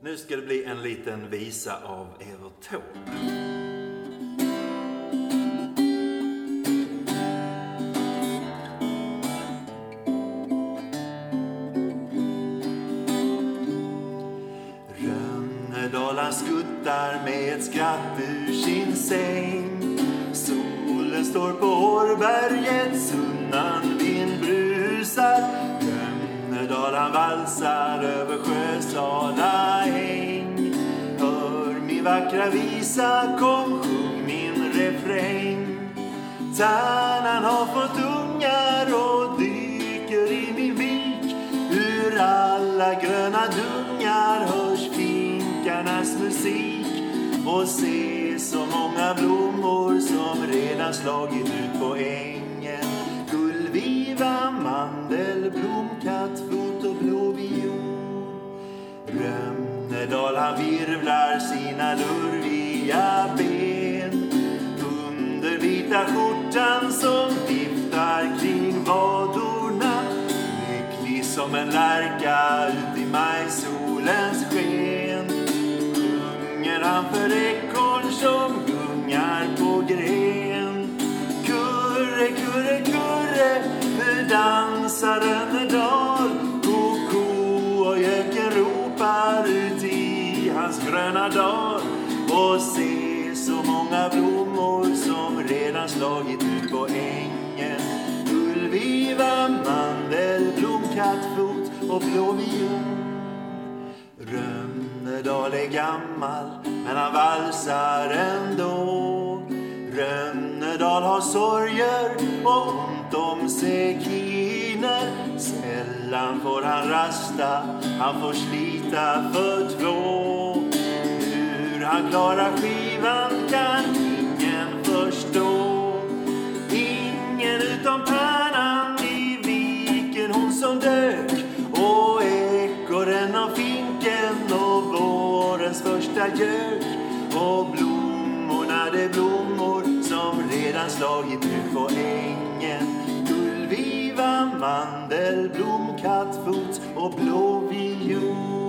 Nu ska det bli en liten visa av Evert Taube. Rönnedala skuttar med ett skratt ur sin säng. Solen står på Årberget, sunnan vind brusar. Rönnedala valsar över sjön vackra visa, kom sjung min refräng. Tärnan har fått ungar och dyker i min vik. Ur alla gröna dungar hörs finkarnas musik. Och se så många blommor som redan slagit ut på ängen. Gullviva, mandelblom, Han virvlar sina lurviga ben. Under vita skjortan som viftar kring vadorna lycklig som en lärka ut i majsolens sken. Sjunger han för ekorn som gröna dal och se så många blommor som redan slagit ut på ängen Gullviva, mandelblom, kattfot och blåviol. Rönnedal är gammal, men han valsar ändå. Rönnedal har sorger och ont om sekiner. Sällan får han rasta, han får slita för två. Hur klarar skivan kan ingen förstå. Ingen utom Pärnan i viken, hon som dök. Och ekorren och finken och vårens första gök. Och blommorna, de blommor som redan slagit ut på ängen. Gullviva, mandelblom, kattfot och blå viol.